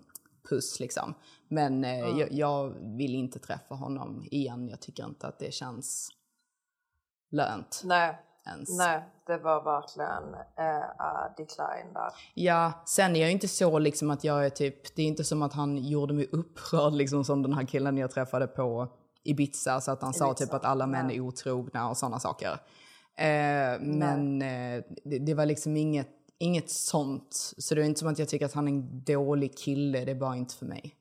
puss liksom. Men eh, jag, jag vill inte träffa honom igen. Jag tycker inte att det känns lönt Nej. Ens. Nej, det var verkligen eh, decline där. Ja, sen är jag inte så liksom att jag är typ, det är inte som att han gjorde mig upprörd liksom som den här killen jag träffade på Ibiza, så att han sa typ att alla män är otrogna och sådana saker. Eh, men eh, det, det var liksom inget, inget sånt. Så det är inte som att jag tycker att han är en dålig kille, det är bara inte för mig.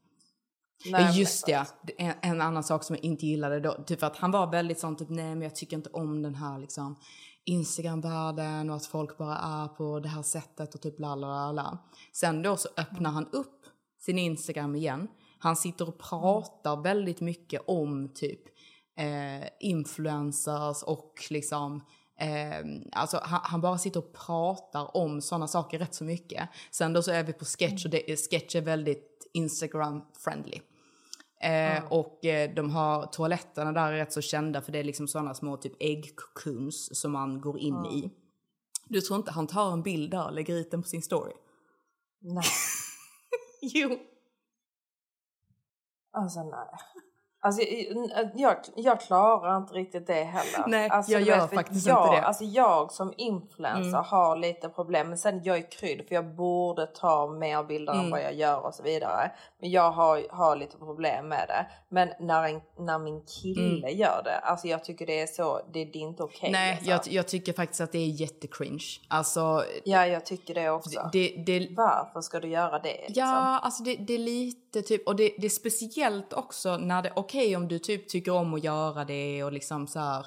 Nej, Ja, Just det, en, en annan sak som jag inte gillade då, typ att han var väldigt sånt typ nej men jag tycker inte om den här liksom Instagram-världen och att folk bara är på det här sättet och typ la la la. Sen då så öppnar han upp sin Instagram igen. Han sitter och pratar väldigt mycket om typ eh, influencers och liksom Eh, alltså han, han bara sitter och pratar om sådana saker rätt så mycket. Sen då så är vi på sketch och det, sketch är väldigt Instagram-friendly. Eh, Och eh, de har toaletterna där är rätt så kända för det är liksom sådana små typ äggcocoons som man går in i. Du tror inte han tar en bild där och lägger ut den på sin story? Nej, (laughs) Jo. alltså nej. Alltså, jag, jag klarar inte riktigt det heller. Nej, alltså, jag gör för faktiskt jag, inte det. Alltså jag som influencer Mm. har lite problem. Men sen jag är krydd för jag borde ta mer bilder Mm. än vad jag gör och så vidare. Men jag har, har lite problem med det. Men när, en, när min kille gör det, alltså jag tycker det är så, det, det är inte okej. Mm. Nej, alltså. jag, jag tycker faktiskt att det är jättecringe. Alltså, Ja, jag tycker det också. det, det, Varför ska du göra det? Liksom? Ja, alltså det, det är lite typ, och det, det är speciellt också när det, okej om du typ tycker om att göra det och liksom så här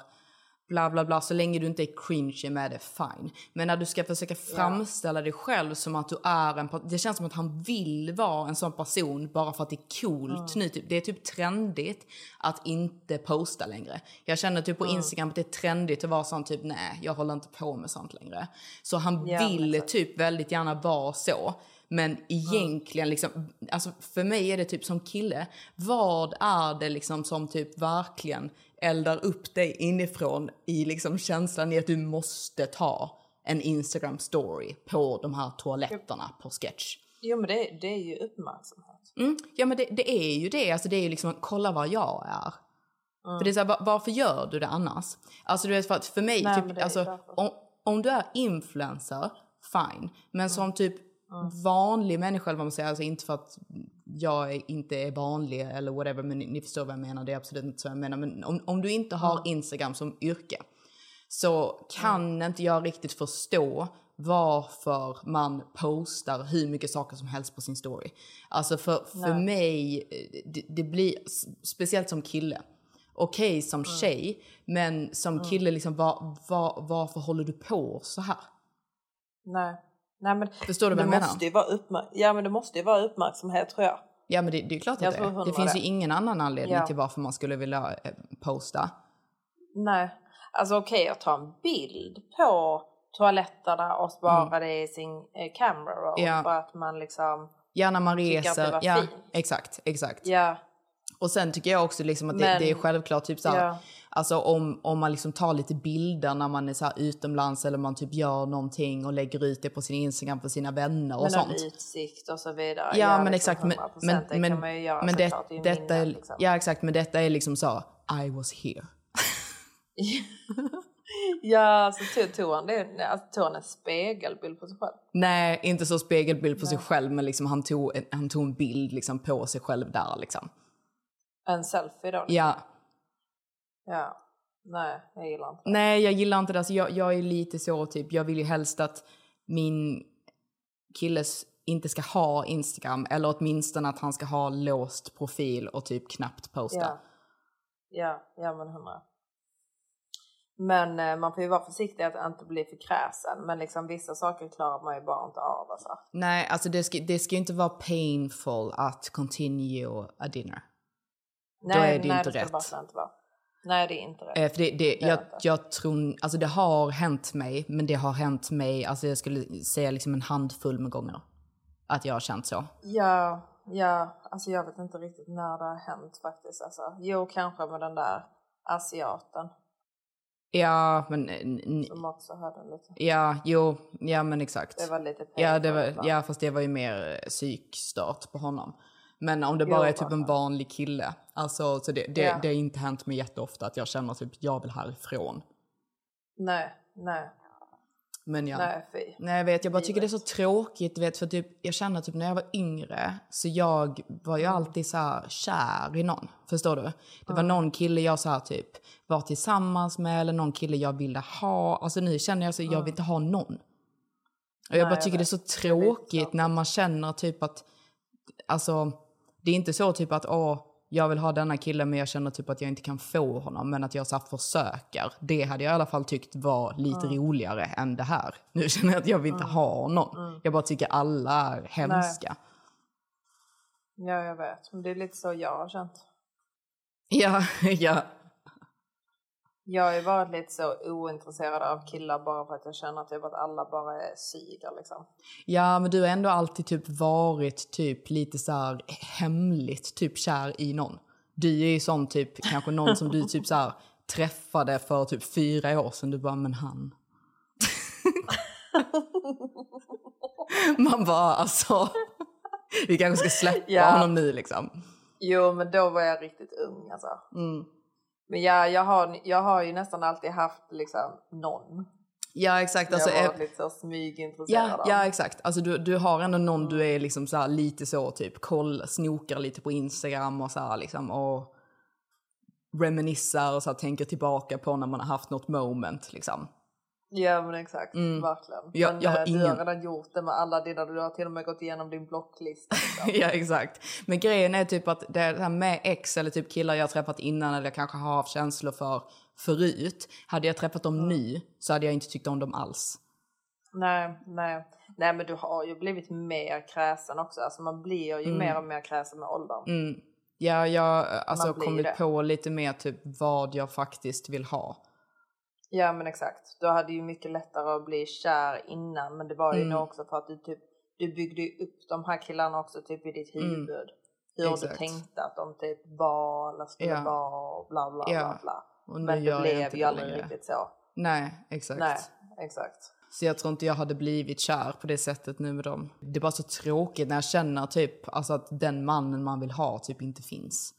bla bla bla, så länge du inte är cringe med det, fine. Men när du ska försöka framställa dig själv som att du är en, det känns som att han vill vara en sån person bara för att det är coolt nu. Typ. Det är typ trendigt att inte posta längre. Jag känner typ på Instagram att det är trendigt att vara sån typ, nej jag håller inte på med sånt längre. Så han men vill typ väldigt gärna vara så. Men egentligen, liksom, alltså för mig är det typ som kille, vad är det liksom som typ verkligen eldar upp dig inifrån i liksom känslan i att du måste ta en Instagram story på de här toaletterna på sketch? Jo men det, det är ju uppmärksamhet. Mm, ja men det, det är ju det, alltså det är ju liksom kolla vad jag är. För det är så här, va- varför gör du det annars? Alltså du vet för att för mig, Nej, typ, alltså, om, om du är influencer, fine. Men som typ vanlig människa, eller vad man säger, alltså inte för att jag inte är vanlig eller whatever, men ni, ni förstår vad jag menar, det är absolut inte så jag menar. Men om, om du inte har Instagram som yrke så kan inte jag riktigt förstå varför man postar hur mycket saker som helst på sin story. Alltså för, för mig, eh, det, det blir, speciellt som kille, okej som tjej, men som kille, liksom, var, var, varför håller du på så här? Nej. Nej men Förstår du vad det jag menar? måste ju vara uppmärk- Ja men det måste ju vara uppmärksamhet tror jag. Ja men det, det är klart Jag att det är. Det finns det. ju ingen annan anledning Ja. till varför man skulle vilja eh, posta. Nej. Alltså okej att ta en bild på toaletterna och spara det i sin eh, Mm. Ja. för att man liksom... Ja när man det reser. Ja, fint. exakt, exakt. Ja. Och sen tycker jag också liksom att det, Men- det är självklart typ såhär, Ja. Alltså om, om man liksom tar lite bilder när man är så utomlands eller man typ gör någonting och lägger ut det på sin Instagram för sina vänner och Men sånt. av utsikt och så vidare. Ja, men liksom exakt. Men, 100%, men, det men, kan man ju göra men det, såklart. Detta är, liksom. ja exakt, men detta är liksom så, I was here. (laughs) Ja, alltså tog, han det? Alltså, tog han en spegelbild på sig själv? Nej, inte så spegelbild på sig själv, men liksom han tog, en, han tog en bild liksom på sig själv där liksom. En selfie då? Ja, Ja. Nej, jag gillar inte det. nej jag gillar inte det. Alltså, jag, jag är lite så typ, jag vill ju helst att min killes inte ska ha Instagram eller åtminstone att han ska ha låst profil och typ knappt posta. Ja. Ja, ja men hundra. Men eh, man får ju vara försiktig att inte bli för kräsen. Men liksom vissa saker klarar man ju bara inte av alltså. Nej, alltså det ska, det ska ju inte vara painful att continue a dinner. Nej, är det nej, inte det ska rätt. verkligen inte vara. Nej, det är inte rätt. Eh, för det, det, jag, jag tror, alltså det har hänt mig, men det har hänt mig, alltså jag skulle säga liksom en handfull med gånger. Att jag har känt så. Ja, ja, alltså jag vet inte riktigt när det har hänt faktiskt. Alltså, jo, kanske med den där asiaten Ja, men, eh, som också hade lite. ja, jo, ja men exakt. Det var lite ja, det var, va? ja, fast det var ju mer psykstart på honom. Men om det bara är typ en verkligen. vanlig kille, alltså så det, det, Ja. det har inte hänt mig jätteofta att jag känner typ jag vill härifrån. Nej, nej, Men ja. nej fy. Nej jag vet, jag bara tycker det är så tråkigt, vet, för typ, jag känner typ när jag var yngre, så jag var ju Mm. alltid så här kär i någon. Förstår du? Det var någon kille jag så här typ var tillsammans med eller någon kille jag ville ha. Alltså nu känner jag så jag vill inte ha någon. Och jag Nej, bara jag tycker det är vet. så Det är tråkigt tråkigt. när man känner typ att, alltså, det är inte så typ att åh, jag vill ha denna killen men jag känner typ att jag inte kan få honom. Men att jag så försöker. Det hade jag i alla fall tyckt var lite roligare än det här. Nu (laughs) känner jag att jag vill inte ha någon. Jag bara tycker alla är hemska. Ja, jag vet. Men det är lite så jag har känt. Ja, (laughs) ja. Jag har ju varit lite så ointresserad av killar bara för att jag känner typ att alla bara är suger liksom. Ja, men du har ändå alltid typ varit typ lite så här hemligt typ kär i någon. Du är ju sån typ, kanske någon som du typ så här träffade för typ fyra år sedan. Du bara, men han. Man bara, alltså. Vi kanske ska släppa Ja. honom nu liksom. Jo, men då var jag riktigt ung alltså. Mm. Men ja, jag har, jag har ju nästan alltid haft liksom någon. Ja, exakt. Alltså, jag har eh, varit lite så smygintresserad Ja, av. ja exakt. Alltså du, du har ändå någon du är liksom så här lite så typ koll, snokar lite på Instagram och så här liksom och reminissar och så här, tänker tillbaka på när man har haft något moment liksom. Ja men exakt, verkligen. Jag- men jag har eh, du ingen- har redan gjort det med alla dina, du har till och med gått igenom din blocklista. Liksom. (laughs) ja exakt. Men grejen är typ att det här med ex eller typ killar jag träffat innan eller jag kanske har haft känslor för förut. Hade jag träffat dem nu så hade jag inte tyckt om dem alls. nej, nej. Nej men du har ju blivit mer kräsen också. Alltså man blir ju mer och mer kräsen med åldern. Mm. Ja, jag har alltså kommit det. på lite mer typ vad jag faktiskt vill ha. Ja men exakt. Du hade ju mycket lättare att bli kär innan men det var ju Mm. nog också för att du typ du byggde upp de här killarna också typ i ditt huvud. Hur Mm. Exakt. du tänkte att de typ var eller skulle Ja. vara och bla bla Ja. bla bla. Och Men det blev ju aldrig längre. riktigt så. Nej, exakt. Nej, exakt. Så jag tror inte jag hade blivit kär på det sättet nu med dem. Det är bara så tråkigt när jag känner typ alltså att den mannen man vill ha typ inte finns.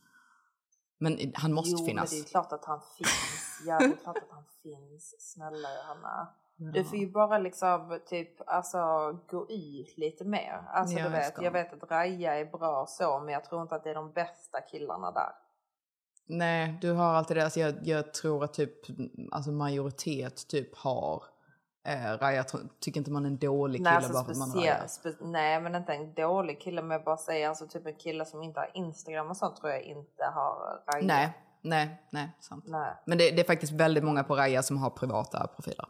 Men han måste jo, finnas. men det är klart att han finns. Ja, det är klart att han (laughs) finns. Snälla Johanna. Du får ju bara liksom typ alltså gå ut lite mer. Alltså Ja, du jag vet, ska. jag vet att Raja är bra så men jag tror inte att det är de bästa killarna där. Nej, du har alltid det. Alltså jag, jag tror att typ alltså majoritet typ har Raja. Jag tycker inte man är en dålig kille Nej, alltså bara för att man har nej men inte en dålig kille men jag bara säger alltså typ en kille som inte har Instagram och sånt tror jag inte har Raja. Nej, nej, nej, sant. Nej. Men det, det är faktiskt väldigt många på Raja som har privata profiler.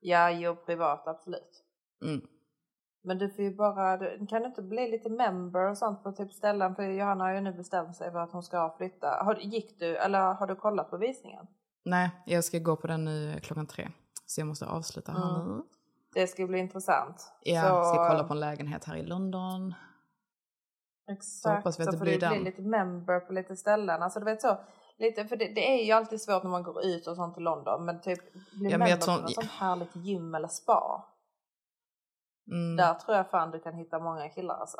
Ja, jo privat absolut. Mm. Men du får ju bara, du, kan du inte bli lite member och sånt på typ ställen? För Johanna har ju nu bestämt sig för att hon ska flytta. Har, gick du, eller har du kollat på visningen? Nej, jag ska gå på den nu klockan tre. Så jag måste avsluta här Mm. nu. Det ska bli intressant. Ja, Så- ska kolla på en lägenhet här i London. Så hoppas Exakt, vi att det får blir du bli den. lite member på lite ställen. Alltså du vet så, lite, för det, det är ju alltid svårt när man går ut och sånt i London. Men typ bli Ja, jag member tror- på något sånt härligt gym eller spa. Mm. Där tror jag fan du kan hitta många killar alltså.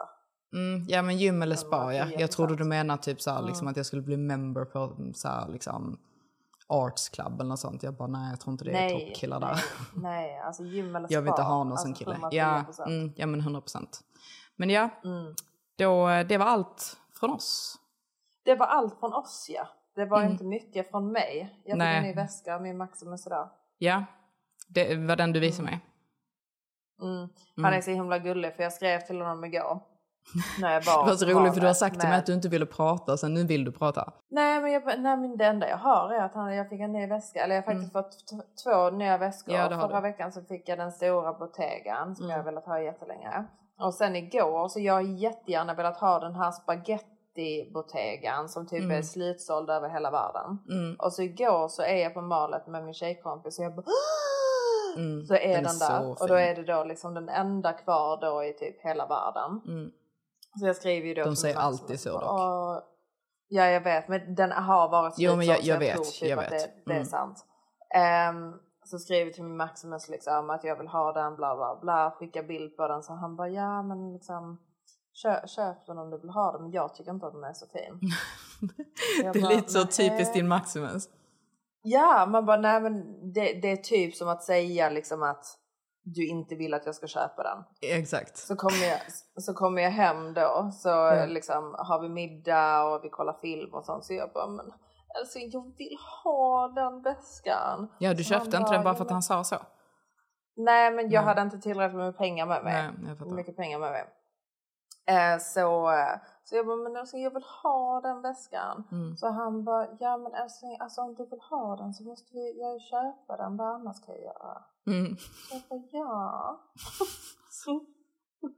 Mm, ja men gym eller Det spa ja. Jag trodde du menar typ så här, liksom Mm. att jag skulle bli member på så här, liksom Arts Club eller något sånt. Jag bara nej jag tror inte det är Nej, toppkillar nej, där. (laughs) Nej, alltså gym eller spa. Jag vill inte ha någon sån alltså, kille. 110%. Ja, mm, ja men 100 procent. Men ja, Mm. då, det var allt från oss. Det var allt från oss ja. Det var Mm. inte mycket från mig. Jag fick Nej. en ny väska, min Maximus sådär. Ja, det var den du visade mig. Mm. Han är så himla gullig för jag skrev till honom igår. När jag Det var var så roligt för du har sagt till mig med- att du inte ville prata och sen nu vill du prata. Nej men, jag, nej men det enda jag har är att han, jag fick en ny väska. Eller jag har faktiskt fått t- två nya väskor. Mm. Ja, Förra du. veckan så fick jag den stora Bottegan som Mm. jag har velat ha jättelänge. Och sen igår så jag har jättegärna velat ha den här spaghetti Bottegan som typ är slutsåld över hela världen. Mm. Och så igår så är jag på malet med min tjejkompis och jag bara Mm. Så är Den den, är där och då är det då liksom den enda kvar då i typ hela världen. Så jag skriver ju då De säger alltid så dock. "Åh." Ja jag vet men den har varit Jo, men jag- så jag vet, tror typ jag att vet. Det, det är Mm. sant. Ehm, så skriver jag till min Maximus liksom att jag vill ha den bla bla bla. Skicka bild på den så han bara ja men liksom köp, köp den om du vill ha den men jag tycker inte att den är så fin. (laughs) Jag Det är bara, lite så typiskt din Maximus. Ja, man bara nej men det, det är typ som att säga liksom att du inte vill att jag ska köpa den. Exakt. Så kommer jag, så kommer jag hem då så Mm. liksom har vi middag och vi kollar film och sånt så jag bara men alltså jag vill ha den väskan. Ja, du Så köpte inte den bara "Ja, för att men-" han sa så. Nej men jag Nej. hade inte tillräckligt med pengar med mig. Nej, jag fattar. mycket pengar med mig. Eh, så, så jag bara, men älskling jag vill ha den väskan. Mm. Så han bara, ja men älskling alltså om du vill ha den så måste vi, jag köpa den, vad annars ska jag göra? Mm. Jag bara, ja. (laughs) så,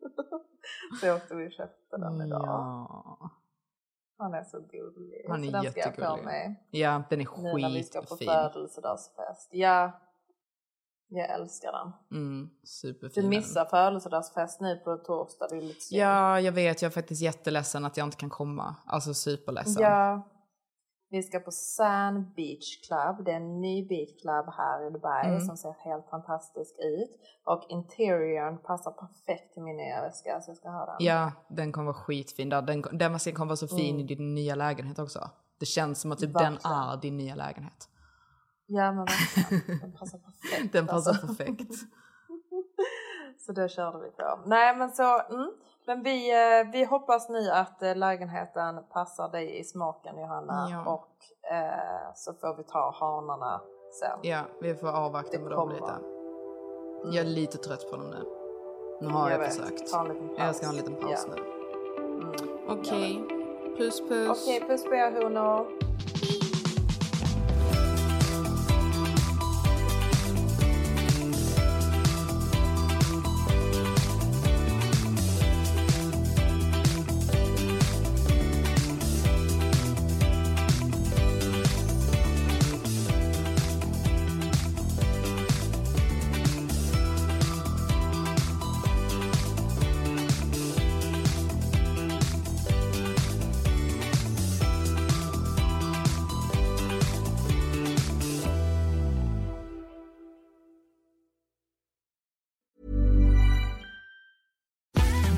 (laughs) så åkte vi och köpte den idag. Ja. Han är så gullig. Han är så den ska jag på mig ja, den är nu när vi ska på skitfin. födelsedagsfest. Ja, jag älskar den. Mm, superfin. Du missar födelsedagsfest nu på torsdag, det är lite synd. Ja, jag vet. Jag är faktiskt jätteledsen att jag inte kan komma. Alltså superledsen. Ja. Vi ska på Sand Beach Club. Det är en ny beach club här i Dubai Mm. som ser helt fantastisk ut. Och interiören passar perfekt till min nya väska så jag ska ha den. Ja, den kommer vara skitfin. där. Den, den masken kommer vara så fin i din nya lägenhet också. Det känns som att typ den Mm. Är din nya lägenhet. Ja men verkligen. (laughs) Den passar perfekt. Den passar alltså. perfekt. (laughs) Så det körde vi på. Nej men så, mm. Men vi, eh, vi hoppas nu att eh, lägenheten passar dig i smaken Johanna. Ja. Och eh, så får vi ta hanarna sen. Ja, vi får avvakta Det med dem kommer. lite. Jag är lite trött på dem nu. Nu har jag, vet. försökt. Jag ska ha en liten paus Ja. nu. Mm. Okej. Puss puss. Okej, puss på er honor.